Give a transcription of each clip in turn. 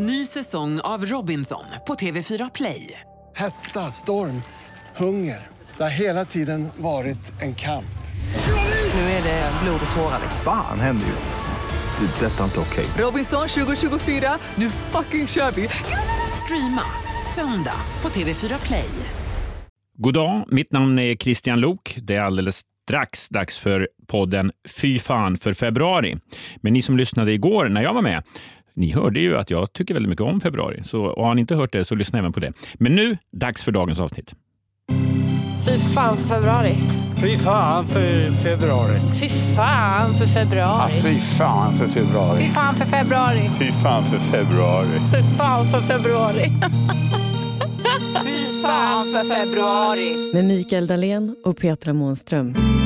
Ny säsong av Robinson på TV4 Play. Hetta, storm, hunger. Det har hela tiden varit en kamp. Nu är det blod och tårar. Fan händer just nu. Det. är Detta är inte okej. Robinson 2024, nu fucking kör vi! Streama söndag på TV4 Play. God dag, mitt namn är Christian Lok. Det är alldeles strax dags för podden Fy fan för februari. Men ni som lyssnade igår när jag var med, ni hörde ju att jag tycker väldigt mycket om februari, så har ni inte hört det så lyssna även på det. Men nu, dags för dagens avsnitt. Fy fan för februari. Fy fan för februari. Fy fan för februari. Ja, fy fan för februari. Fy fan för februari. Fy fan för februari. Fy fan för februari. fy fan för februari. Med Mikael Dahlén och Petra Månström.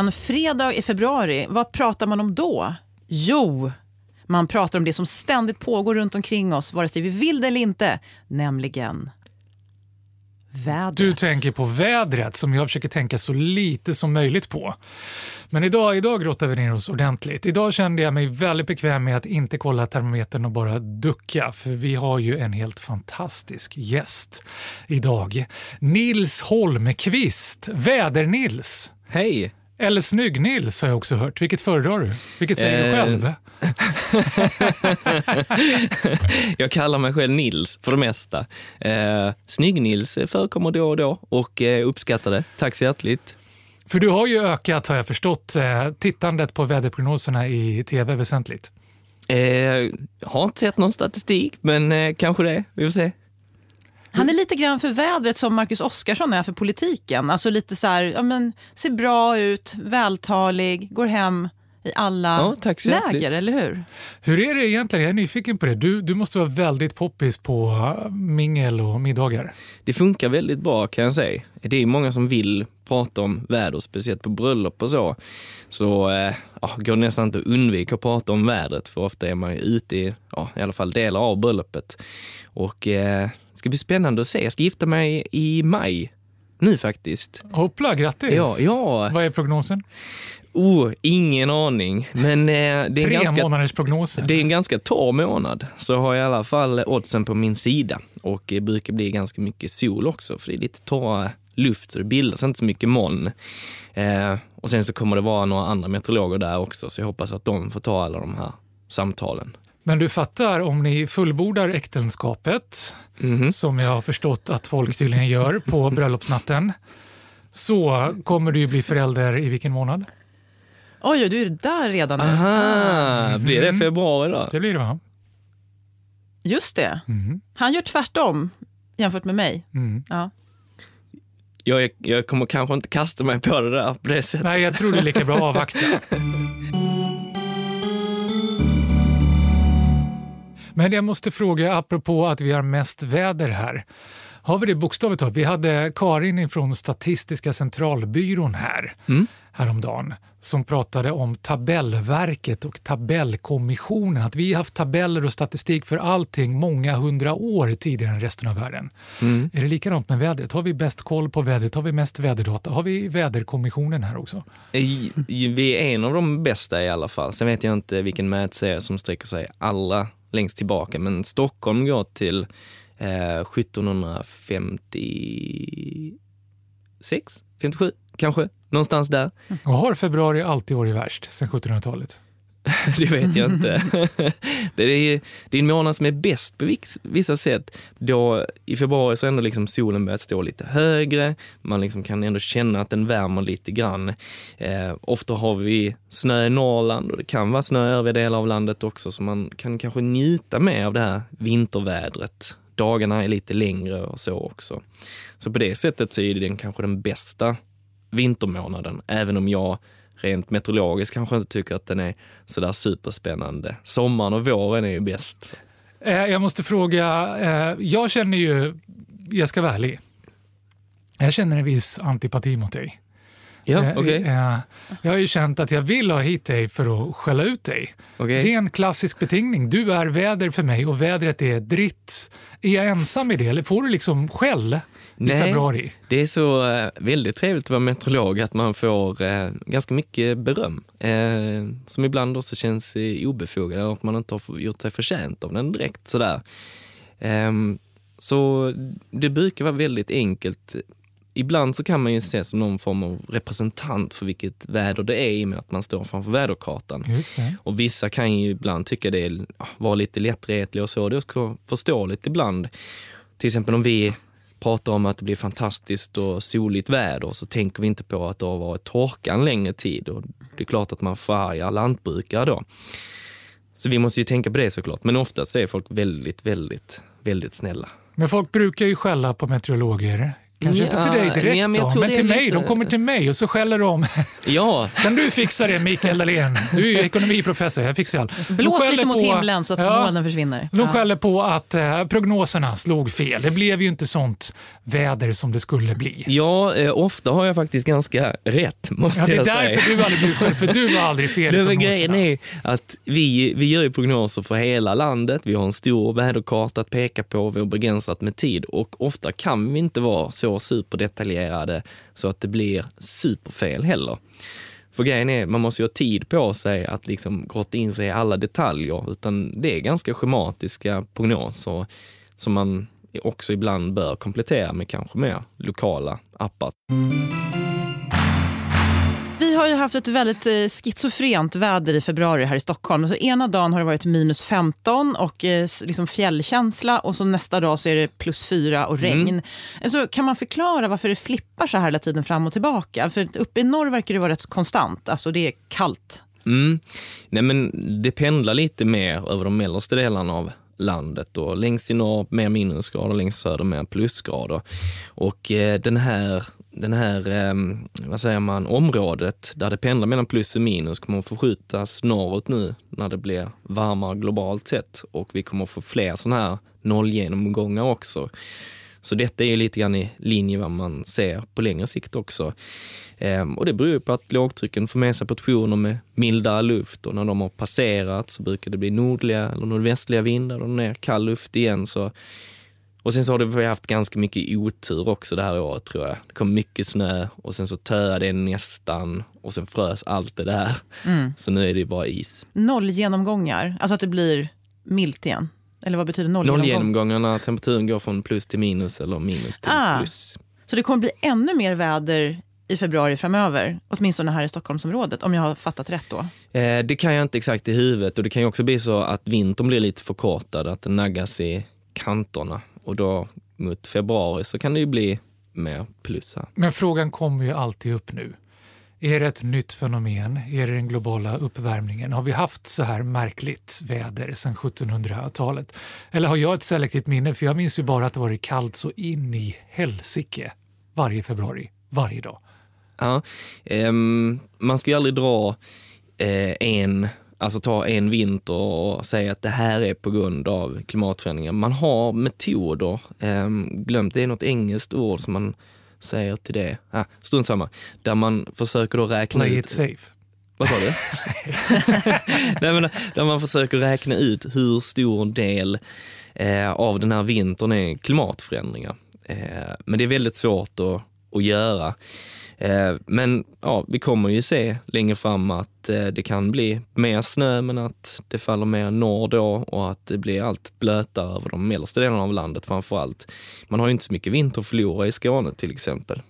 En fredag i februari, vad pratar man om då? Jo, man pratar om det som ständigt pågår runt omkring oss, vare sig vi vill det eller inte, nämligen vädret. Du tänker på vädret som jag försöker tänka så lite som möjligt på. Men idag, idag grottar vi ner oss ordentligt. Idag kände jag mig väldigt bekväm med att inte kolla termometern och bara ducka, för vi har ju en helt fantastisk gäst idag. Nils Holmqvist, Väder-Nils. Hej! Eller Snygg-Nils har jag också hört. Vilket föredrar du? Vilket säger du Eh, själv? jag kallar mig själv Nils för det mesta. Eh, Snygg-Nils förekommer då och då och eh, uppskattar det. Tack så hjärtligt. För du har ju ökat, har jag förstått, eh, tittandet på väderprognoserna i tv väsentligt. Eh, har inte sett någon statistik, men eh, kanske det. Vi får se. Han är lite grann för vädret som Marcus Oskarsson är för politiken. Alltså lite så här, ja men, ser bra ut, vältalig, går hem i alla Ja, tack så läger, hjärtligt. eller hur? Hur är det egentligen? Jag är nyfiken på det. Du, du måste vara väldigt poppis på eh, mingel och middagar. Det funkar väldigt bra kan jag säga. Det är många som vill prata om väder, speciellt på bröllop och så. Så eh, ja, går det nästan inte att undvika att prata om vädret för ofta är man ju ute i, ja, i alla fall delar av bröllopet. Och eh, ska bli spännande att se. Jag ska gifta mig i maj nu faktiskt. Hoppla, grattis! Ja, ja. Vad är prognosen? Oh, ingen aning. Men eh, det, är en Tre ganska, månaders prognosen. det är en ganska torr månad. Så har jag i alla fall oddsen på min sida. Och det brukar bli ganska mycket sol också, för det är lite torrare luft så det bildas inte så mycket moln. Eh, och sen så kommer det vara några andra meteorologer där också, så jag hoppas att de får ta alla de här samtalen. Men du fattar, om ni fullbordar äktenskapet, Mhm. som jag har förstått att folk tydligen gör på bröllopsnatten, så kommer du ju bli förälder i vilken månad? Oj, du är där redan nu. Aha, blir det februari då? Det blir det va? Just det. Mhm. Han gör tvärtom jämfört med mig. Mm. Ja. Jag, jag kommer kanske inte kasta mig på det där på det sättet. Nej, jag tror det är lika bra att avvakta. Men jag måste fråga, apropå att vi har mest väder här. Har vi det bokstavligt talat? Vi hade Karin från Statistiska centralbyrån här Mm. häromdagen som pratade om tabellverket och tabellkommissionen. Att vi har haft tabeller och statistik för allting många hundra år tidigare än resten av världen. Mm. Är det likadant med vädret? Har vi bäst koll på vädret? Har vi mest väderdata? Har vi väderkommissionen här också? Vi är en av de bästa i alla fall. Sen vet jag inte vilken mätserie som sträcker sig allra längst tillbaka, men Stockholm går till eh, 1756, 57 kanske, någonstans där. Och har februari alltid varit värst sedan 1700-talet? Det vet jag inte. det, är, det är en månad som är bäst på vissa sätt. Då, I februari så har ändå liksom solen börjat stå lite högre, man liksom kan ändå känna att den värmer lite grann. Eh, ofta har vi snö i Norrland och det kan vara snö i övriga delar av landet också, så man kan kanske njuta mer av det här vintervädret. Dagarna är lite längre och så också. Så på det sättet så är det den kanske den bästa vintermånaden, även om jag rent meteorologiskt kanske inte tycker att den är sådär superspännande. Sommaren och våren är ju bäst. Eh, jag måste fråga, eh, jag känner ju, jag ska vara ärlig, jag känner en viss antipati mot dig. Ja, Eh, eh, Jag har ju känt att jag vill ha hit dig för att skälla ut dig. Okej. Det är en klassisk betingning. Du är väder för mig och vädret är dritt. Är jag ensam i det eller får du liksom skäll i februari? det är så eh, väldigt trevligt att vara meteorolog att man får eh, ganska mycket beröm. Eh, som ibland också känns eh, obefogad eller att man inte har gjort sig förtjänt av den direkt sådär. Ehm, så det brukar vara väldigt enkelt. Ibland så kan man ju se som någon form av representant för vilket väder det är i och med att man står framför väderkartan. Och vissa kan ju ibland tycka det är, ja, vara lite lättretliga och så. Det är också förståeligt ibland. Till exempel om vi pratar om att det blir fantastiskt och soligt väder så tänker vi inte på att det har varit torka en längre tid. Och det är klart att man förargar lantbrukare då. Så vi måste ju tänka på det såklart. Men oftast är folk väldigt, väldigt, väldigt snälla. Men folk brukar ju skälla på meteorologer. Kanske inte till dig direkt men då, men det är till mig. lite- De kommer till mig och så skäller de. Ja, Kan du fixa det Mikael Dahlén? Du är ju ekonomiprofessor, jag fixar allt. Blås lite mot på- himlen så att Ja. molnen försvinner. De skäller på att eh, prognoserna slog fel. Det blev ju inte sånt väder som det skulle bli. ja eh, ofta har jag faktiskt ganska rätt måste Ja, det är jag säga. därför du aldrig blir skälld, för du var aldrig fel i prognoserna. grejen är att vi, vi gör ju prognoser för hela landet. Vi har en stor väderkarta att peka på. Vi har begränsat med tid och ofta kan vi inte vara så superdetaljerade så att det blir superfel heller. För grejen är, man måste ju ha tid på sig att liksom grotta in sig i alla detaljer, utan det är ganska schematiska prognoser som man också ibland bör komplettera med kanske mer lokala appar. Haft ett väldigt eh, schizofrent väder i februari här i Stockholm. Alltså, ena dagen har det varit minus 15 och eh, liksom fjällkänsla och så nästa dag så är det plus 4 och regn. Mm. Alltså, kan man förklara varför det flippar så här hela tiden fram och tillbaka? För uppe i norr verkar det vara rätt konstant. Alltså det är kallt. Mm. Nej, men det pendlar lite mer över de mellersta delarna av landet. Och längst i norr mer minusgrader, längst söder mer plusgrader. Och eh, den här, den här eh, vad säger man, området där det pendlar mellan plus och minus kommer att förskjutas norrut nu när det blir varmare globalt sett. Och vi kommer att få fler sådana här nollgenomgångar också. Så detta är lite grann i linje vad man ser på längre sikt också. Ehm, och det beror ju på att lågtrycken får med sig portioner med mildare luft och när de har passerat så brukar det bli nordliga eller nordvästliga vindar och ner kall luft igen. Så, och sen så har det- vi haft ganska mycket otur också det här året tror jag. Det kom mycket snö och sen så töade det nästan och sen frös allt det där. Mm. Så nu är det bara is. Nollgenomgångar, alltså att det blir milt igen. Eller vad betyder nollgenomgång? Nollgenomgångarna, temperaturen går från plus till minus eller minus till Ah. plus. Så det kommer bli ännu mer väder i februari framöver, åtminstone här i Stockholmsområdet, om jag har fattat rätt då. Eh, det kan jag inte exakt i huvudet och det kan ju också bli så att vintern blir lite förkortad, att den naggas i kanterna och då mot februari så kan det ju bli mer plus här. Men frågan kommer ju alltid upp nu. Är det ett nytt fenomen? Är det den globala uppvärmningen? Har vi haft så här märkligt väder sedan 1700-talet? Eller har jag ett selektivt minne? För jag minns ju bara att det varit kallt så in i helsike varje februari, varje dag. Ja, ehm, man ska ju aldrig dra eh, en, alltså ta en vinter och säga att det här är på grund av klimatförändringar. Man har metoder, ehm, glömt, det är något engelskt ord som man säger till det, ah, strunt samma, där man försöker då räkna Play ut... it safe. Vad sa du? Nej, men där man försöker räkna ut hur stor del eh, av den här vintern är klimatförändringar. Eh, men det är väldigt svårt att, att göra. Eh, men ja, vi kommer ju se längre fram att eh, det kan bli mer snö men att det faller mer norr då och att det blir allt blötare över de mellersta delarna av landet framför allt. Man har ju inte så mycket vinter att förlora i Skåne till exempel.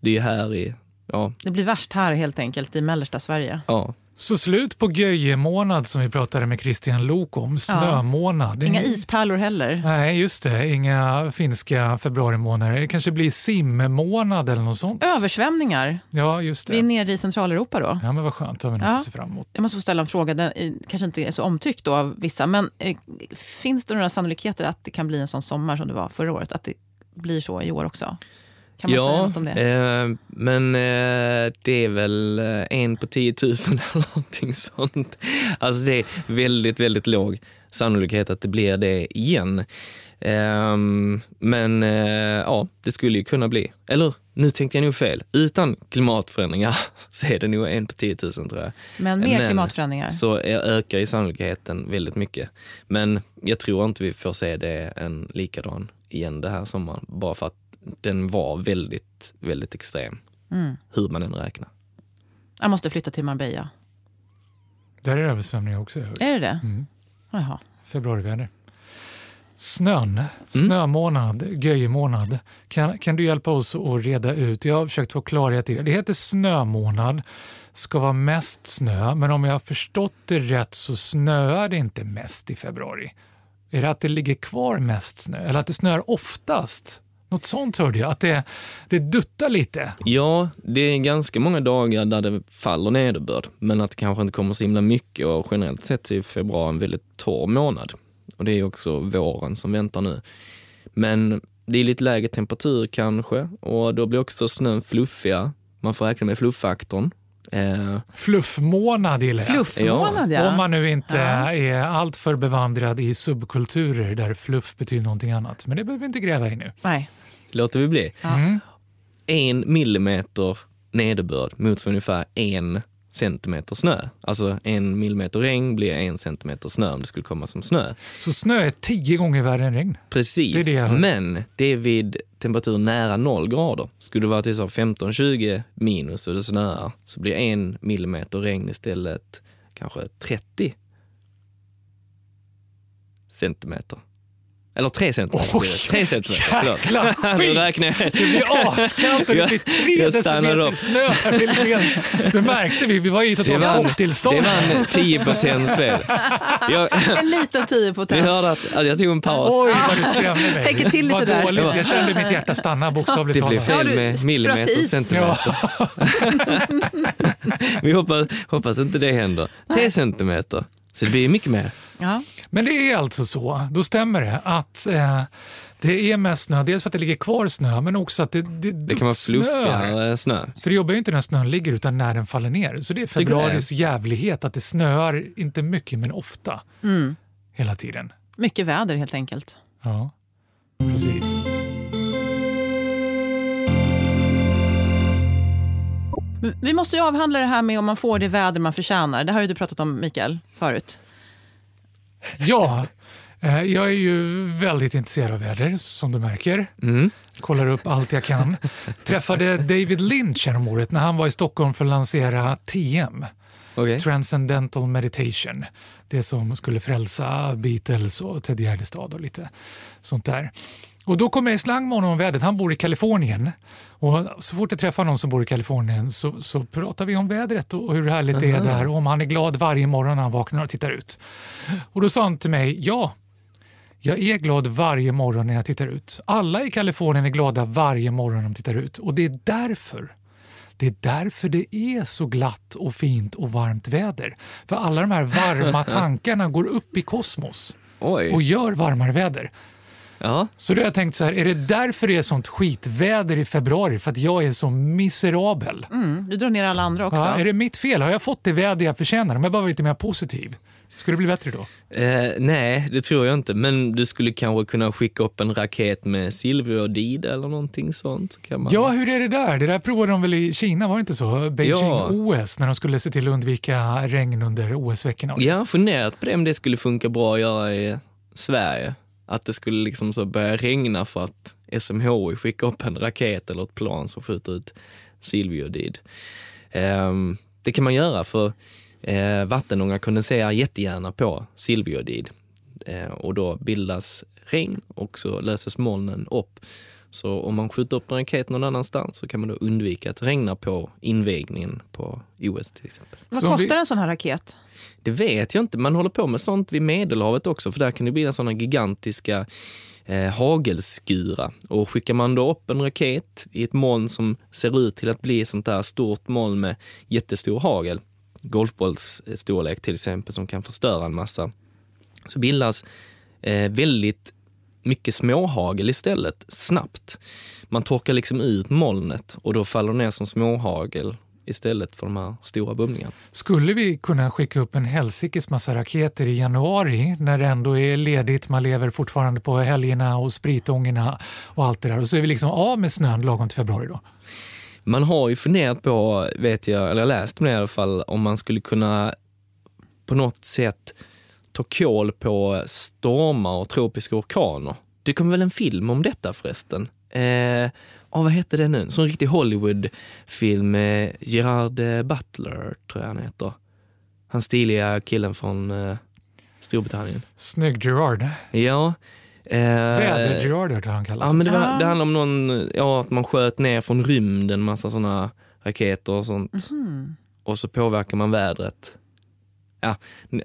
Det är ju här i, ja, Det blir värst här helt enkelt i mellersta Sverige. ja. Så slut på göjemånad som vi pratade med Christian Lok om, snömånad. Inga ispärlor heller. Nej, just det. Inga finska februarimånader. Det kanske blir simmånad eller något sånt. Översvämningar. Ja, just Vi är det. nere i Centraleuropa då. Ja, men vad skönt. Det har vi något Ja. att se fram emot. Jag måste få ställa en fråga, den kanske inte är så omtyckt då av vissa, men eh, finns det några sannolikheter att det kan bli en sån sommar som det var förra året? Att det blir så i år också? Kan man ja, säga något om det? Eh, men eh, det är väl eh, en på 10 000 eller någonting sånt. Alltså det är väldigt, väldigt låg sannolikhet att det blir det igen. Ehm, men eh, ja, det skulle ju kunna bli. Eller nu tänkte jag nog fel. Utan klimatförändringar så är det nog en på 10 000 tror jag. Men med klimatförändringar? Så ökar ju sannolikheten väldigt mycket. Men jag tror inte vi får se det en likadan igen det här sommaren. Bara för att den var väldigt, väldigt extrem. Mm. Hur man än räknar. Jag måste flytta till Marbella. Där är det översvämningar också. Är det det? Mm. Jaha. Februariväder. Snön, snömånad, göjemånad. Kan, kan du hjälpa oss att reda ut? Jag har försökt få klarhet i det. Det heter snömånad, ska vara mest snö, men om jag har förstått det rätt så snöar det inte mest i februari. Är det att det ligger kvar mest snö eller att det snöar oftast? Något sånt hörde jag, att det, det duttar lite. Ja, det är ganska många dagar där det faller nederbörd, men att det kanske inte kommer så himla mycket och generellt sett är februari en väldigt torr månad. Och det är också våren som väntar nu. Men det är lite lägre temperatur kanske och då blir också snön fluffigare. Man får räkna med fluffaktorn. Eh, Fluffmånad gillar jag. Fluffmånad, ja. Om man nu inte Ja. är alltför bevandrad i subkulturer där fluff betyder någonting annat. Men det behöver vi inte gräva i nu. Nej. låter vi bli. Mm. En millimeter nederbörd motsvarar ungefär en centimeter snö. Alltså en millimeter regn blir en centimeter snö om det skulle komma som snö. Så snö är tio gånger värre än regn. Precis, Det det men det är vid temperatur nära noll grader. Skulle det vara till så 15-20 minus och det snöar så blir en millimeter regn istället kanske 30 centimeter. Eller 3 centimeter. Oj. Tre centimeter. jäkla nu skit. räknar jag. Det blir askallt och det blir tre jag decimeter upp. snö. här. Det märkte vi, vi var i totalt chocktillstånd. det var en 10 på 10 spel. Jag, En liten tio på ni ten. hörde att, att jag tog en paus. Oj, vad du skrämde mig. Tänker till lite vad där. dåligt. Jag kände mitt hjärta stanna bokstavligt Det blev talat. fel med millimeter och centimeter. Vi hoppas, hoppas inte det händer. Tre centimeter. Så det blir mycket mer. Ja. Men det är alltså så, då stämmer det, att eh, det är mest snö. Dels för att det ligger kvar snö, men också att det, det, Det kan vara snöar. fluffigare snö. För det jobbar ju inte när snön ligger utan när den faller ner. Så det är februaris jävlighet att det snöar, inte mycket men ofta, Mm. hela tiden. Mycket väder helt enkelt. Ja, precis. Vi måste ju avhandla det här med om man får det väder man förtjänar. Det har ju du pratat om Mikael förut. Ja, eh, jag är ju väldigt intresserad av väder som du märker. Mm. Kollar upp allt jag kan. Träffade David Lynch året när han var i Stockholm för att lansera TM. Okej. Transcendental Meditation. Det som skulle frälsa Beatles och Ted Gärdestad och lite sånt där. Och då kom jag i slang med honom om vädret. Han bor i Kalifornien. Och så fort jag träffar någon som bor i Kalifornien så, så pratar vi om vädret och hur härligt det är där och om han är glad varje morgon när han vaknar och tittar ut. Och då sa han till mig, ja, jag är glad varje morgon när jag tittar ut. Alla i Kalifornien är glada varje morgon när de tittar ut. Och det är därför det är därför det är så glatt och fint och varmt väder. För alla de här varma tankarna går upp i kosmos Oj. och gör varmare väder. Ja. Så då har jag tänkt så här, är det därför det är sånt skitväder i februari? För att jag är så miserabel? Mm, du drar ner alla andra också. Ja, är det mitt fel? Har jag fått det väder jag förtjänar? Om jag bara var lite mer positiv? Skulle det bli bättre då? Eh, nej, det tror jag inte. Men du skulle kanske kunna skicka upp en raket med silverjodid eller någonting sånt. Så kan man... Ja, hur är det där? Det där provade de väl i Kina, var det inte så? Beijing-OS, när de skulle se till att undvika regn under OS-veckorna. Jag har funderat på det om det skulle funka bra att göra i Sverige. Att det skulle liksom så börja regna för att SMHI skickar upp en raket eller ett plan som skjuter ut silverjodid. Um, det kan man göra för eh, vattenånga kondenserar jättegärna på silverjodid eh, och då bildas regn och så löses molnen upp. Så om man skjuter upp en raket någon annanstans så kan man då undvika att det regnar på invigningen på OS till exempel. Vad kostar en sån här raket? Det vet jag inte. Man håller på med sånt vid Medelhavet också för där kan det bli sådana gigantiska eh, hagelskurar. Och skickar man då upp en raket i ett moln som ser ut till att bli ett sånt där stort moln med jättestor hagel, golfbollsstorlek till exempel, som kan förstöra en massa, så bildas eh, väldigt mycket småhagel istället, snabbt. Man torkar liksom ut molnet och då faller det ner som småhagel istället för de här stora bumlingarna. Skulle vi kunna skicka upp en helsikes massa raketer i januari när det ändå är ledigt, man lever fortfarande på helgerna och spritångerna och allt det där och så är vi liksom av med snön lagom till februari då? Man har ju funderat på, vet jag, eller jag läst om det i alla fall, om man skulle kunna på något sätt ta koll på stormar och tropiska orkaner. Det kom väl en film om detta förresten? Eh, oh, vad hette det nu? En sån riktig Hollywood-film med Gerard eh, Butler, tror jag han heter. Han stiliga killen från eh, Storbritannien. Snygg Gerard. Ja. Eh, Väder-Gerard hörde han kallas. Ja, men det, Ah. var, det handlar om någon, ja, att man sköt ner från rymden massa såna raketer och sånt. Mhm. Och så påverkar man vädret. Ja,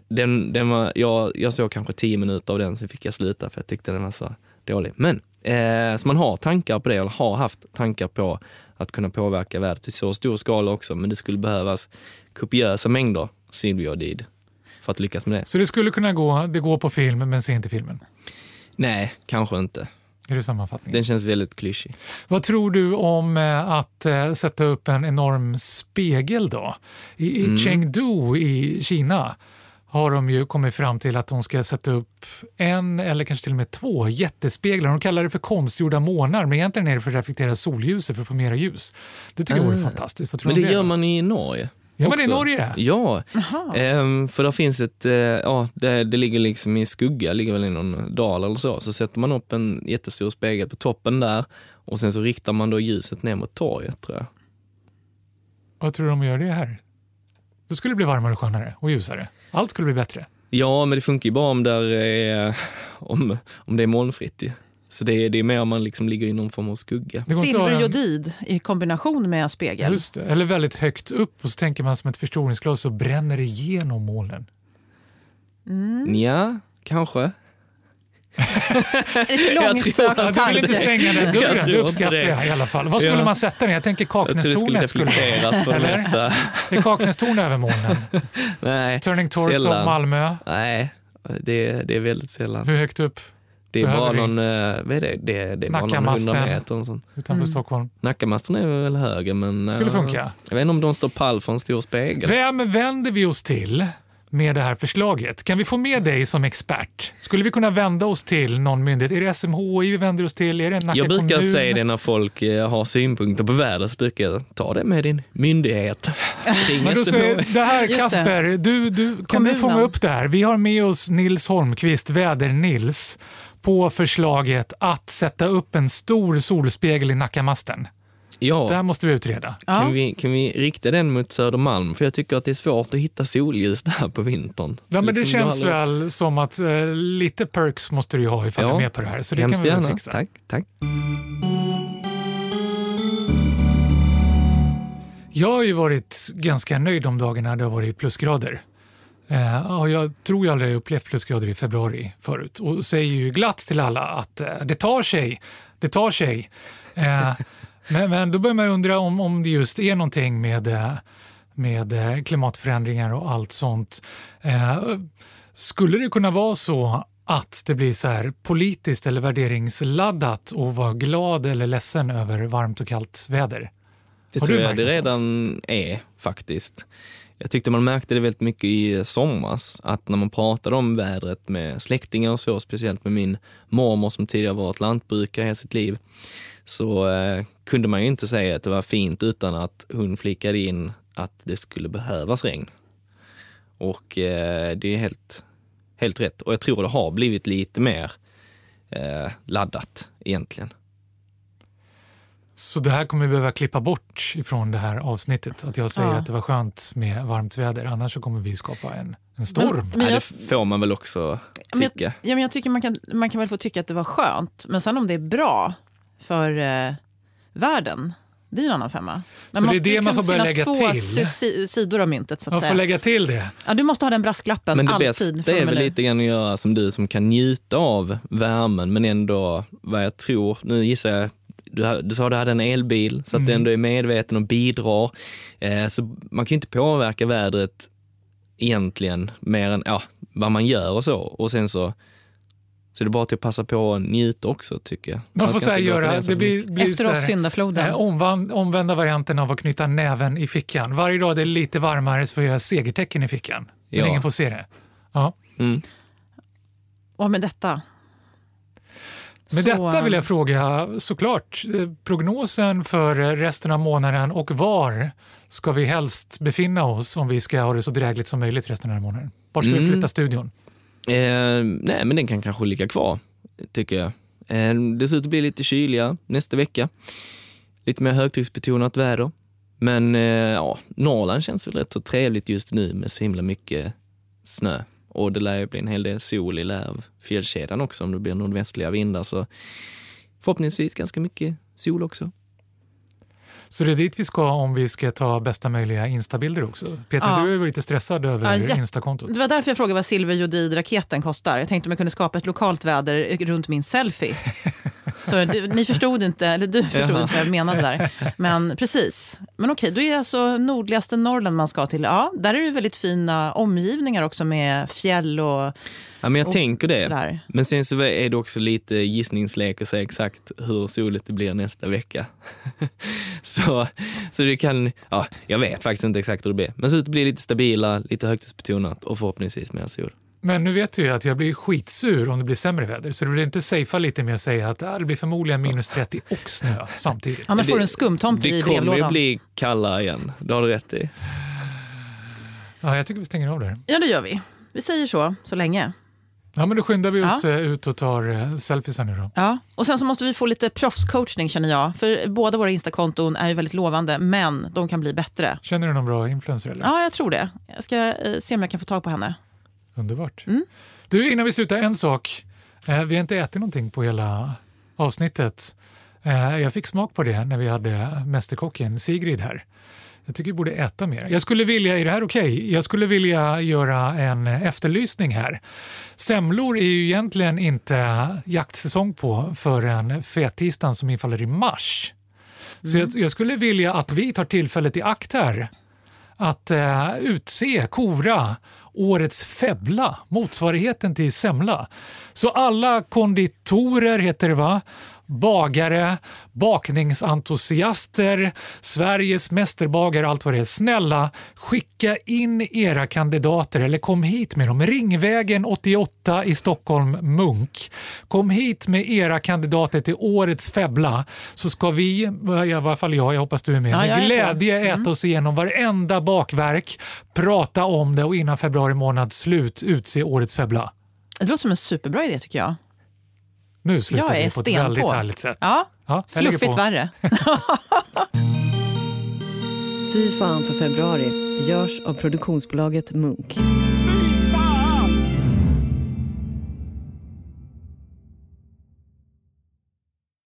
den, den var, jag, jag såg kanske tio minuter av den, sen fick jag sluta för jag tyckte den var så dålig. Men, eh, så man har tankar på det, eller har haft tankar på att kunna påverka vädret i så stor skala också, men det skulle behövas kopiösa mängder silverdioxid för att lyckas med det. Så det skulle kunna gå, det går på film men ser inte filmen? Nej, kanske inte. Är det sammanfattningen? Den känns väldigt klyschig. Vad tror du om eh, att eh, sätta upp en enorm spegel då? I, i Mm. Chengdu i Kina har de ju kommit fram till att de ska sätta upp en eller kanske till och med två jättespeglar. De kallar det för konstgjorda månar men egentligen är det för att reflektera solljuset för att få mera ljus. Det tycker jag vore Ah. fantastiskt. Men det gör man i Norge. Gör man det i. Norge? Ja. Ehm, för där finns ett, eh, ja, det, det ligger liksom i skugga, ligger väl i någon dal eller så. Så sätter man upp en jättestor spegel på toppen där och sen så riktar man då ljuset ner mot torget tror jag. Vad tror du om att göra det här? Då skulle det bli varmare och skönare och ljusare. Allt skulle bli bättre. Ja, men det funkar ju bara om, där är, om, om det är molnfritt ju. Så det är, det är mer om man liksom ligger i någon form av skugga. En- Silverjodid i kombination med spegel. Just det. Eller väldigt högt upp och så tänker man som ett förstoringsglas så bränner det igenom molnen. Mm. Ja, kanske. Lite Jag tror långsökt att- Du vill inte tanke. stänga den dörren, det uppskattar jag i alla fall. Vad skulle Ja. man sätta den? Jag tänker Jag skulle Kaknästornet. Skulle... för Eller? Är Kaknästorn över molnen? Nej, Turning Torso, Sällan. Malmö. nej det, det är väldigt sällan. Hur högt upp Det är bara vi? någon, eh, vad är det? Det, det är bara någon Nackamasten. hundra meter. Och sånt. utanför Mm. Stockholm? Nackamasten är väl högre men... Skulle eh, funka. Jag vet inte om de står pall för en stor spegel. Vem vänder vi oss till med det här förslaget? Kan vi få med dig som expert? Skulle vi kunna vända oss till någon myndighet? Är det SMHI vi vänder oss till? Är det Nacka Jag brukar kommun? säga det när folk eh, har synpunkter på vädret, så brukar jag ta det med din myndighet. Ring Men då SMHI. säger, det här Just det. Kasper, du, du, kan Kommunen. du fånga upp det här? Vi har med oss Nils Holmqvist, Väder-Nils, på förslaget att sätta upp en stor solspegel i Nackamasten. Det här Ja, måste vi utreda. Ja. kan vi, kan vi rikta den mot Södermalm? För jag tycker att det är svårt att hitta solljus där på vintern. Ja, men det Liksom, jag känns aldrig- väl som att eh, lite perks måste du ju ha ifall Ja, du är med på det här. Så det Hemskt kan vi gärna. fixa. Tack, tack. Jag har ju varit ganska nöjd de dagarna det har varit plusgrader. Eh, och jag tror jag aldrig upplevt plusgrader i februari förut och säger ju glatt till alla att eh, det tar sig, det tar sig. Eh, men, men då börjar man undra om, om det just är någonting med, med klimatförändringar och allt sånt. Skulle det kunna vara så att det blir så här politiskt eller värderingsladdat och vara glad eller ledsen över varmt och kallt väder? Det Har tror jag det redan är faktiskt. Jag tyckte man märkte det väldigt mycket i somras, att när man pratade om vädret med släktingar och så, speciellt med min mormor som tidigare varit lantbrukare hela sitt liv, så eh, kunde man ju inte säga att det var fint utan att hon flikade in att det skulle behövas regn. Och eh, det är helt, helt rätt. Och jag tror det har blivit lite mer eh, laddat egentligen. Så det här kommer vi behöva klippa bort ifrån det här avsnittet. Att jag säger Ja. att det var skönt med varmt väder. Annars så kommer vi skapa en, en storm. Men Nej, jag- det får man väl också Men jag, tycka. ja, men jag tycker man kan, man kan väl få tycka att det var skönt, men sen om det är bra för eh, världen, det är ju en annan femma. Men Så det är måste det man kunna får börja finnas lägga två till. si- si- sidor av myntet. Så att Jag får säga. lägga till det. Ja, du måste ha den brasklappen Men det alltid. bästa är väl lite grann att göra som du som kan njuta av värmen men ändå vad jag tror, nu gissar jag, du, du sa att du hade en elbil så att du Mm. ändå är medveten och bidrar. Eh, så man kan ju inte påverka vädret egentligen mer än ja, vad man gör och så. Och sen så Så det är bara till att passa på och njuta också tycker jag. Man får här inte gråta göra, det blir, blir Efter oss syndafloden. eh, omvända varianten av att knyta näven i fickan. Varje dag det är lite varmare så får jag göra segertecken i fickan. Men Ja. ingen får se det. Ja. Mm. Och med detta. Med så- detta vill jag fråga såklart eh, prognosen för eh, resten av månaden och var ska vi helst befinna oss om vi ska ha det så drägligt som möjligt resten av månaden? Var ska vi Mm. flytta studion? Eh, nej, men den kan kanske ligga kvar, tycker jag. Eh, det ser ut att bli lite kyligare nästa vecka. Lite mer högtrycksbetonat väder. Men eh, ja, Norrland känns väl rätt så trevligt just nu med så himla mycket snö. Och det lär ju bli en hel del sol i Lärv, fjällkedjan också om det blir nordvästliga vindar. Så förhoppningsvis ganska mycket sol också. Så det är dit vi ska om vi ska ta bästa möjliga instabilder också. Peter, Ja. du är väl lite stressad över Ja, instakontot? Det var därför jag frågade vad silverjodid-raketen kostar. Jag tänkte om jag kunde skapa ett lokalt väder runt min selfie. Så du, ni förstod inte, eller du förstod inte vad jag menade där. Men precis. Men okej, då är det alltså nordligaste Norrland man ska till. Ja, där är det väldigt fina omgivningar också med fjäll och Ja, men jag tänker det. sådär. Men sen så är det också lite gissningslek att säga exakt hur soligt det blir nästa vecka. så, så det kan, ja, jag vet faktiskt inte exakt hur det blir. Men så det blir lite stabila, lite högtidsbetonat och förhoppningsvis mer sol. Men nu vet du ju att jag blir skitsur om det blir sämre väder. Så du vill inte safea lite med att säga att ah, det blir förmodligen minus 30 och snö samtidigt. Annars får du en Det- skumtomte Det i kommer ju brevlådan. bli kallare igen, det har du rätt i. Ja, jag tycker vi stänger av där. Ja, det gör vi. Vi säger så, så länge. Ja, men då skyndar vi oss Ja. eh, ut och tar eh, selfies här nu då. Ja, och sen så måste vi få lite proffscoachning känner jag. För båda våra Instakonton är ju väldigt lovande, men de kan bli bättre. Känner du någon bra influencer eller? Ja, jag tror det. Jag ska eh, se om jag kan få tag på henne. Underbart. Mm. Du, innan vi slutar, en sak. Eh, vi har inte ätit någonting på hela avsnittet. Eh, jag fick smak på det när vi hade Mästerkocken Sigrid här. Jag tycker vi borde äta mer. Jag skulle vilja, är det här okej? Jag skulle vilja göra en efterlysning här. Semlor är ju egentligen inte jaktsäsong på förrän fettisdagen som infaller i mars. Så jag, jag skulle vilja att vi tar tillfället i akt här att eh, utse, kora, årets febbla, motsvarigheten till semla. Så alla konditorer heter det va? Bagare, bakningsentusiaster, Sveriges mästerbagare, allt vad det är. Snälla, skicka in era kandidater eller kom hit med dem. Ringvägen 88 i Stockholm, Munk. Kom hit med era kandidater till årets febbla så ska vi, i alla fall jag, jag hoppas du är med, med glädje äta oss igenom varenda bakverk, prata om det och innan februari månad slut utse årets febbla. Det låter som en superbra idé tycker jag. Nu slutar Jag är vi på ett väldigt härligt sätt. Ja, Ja, fluffigt på. värre. Fy fan för februari görs av produktionsbolaget Munk.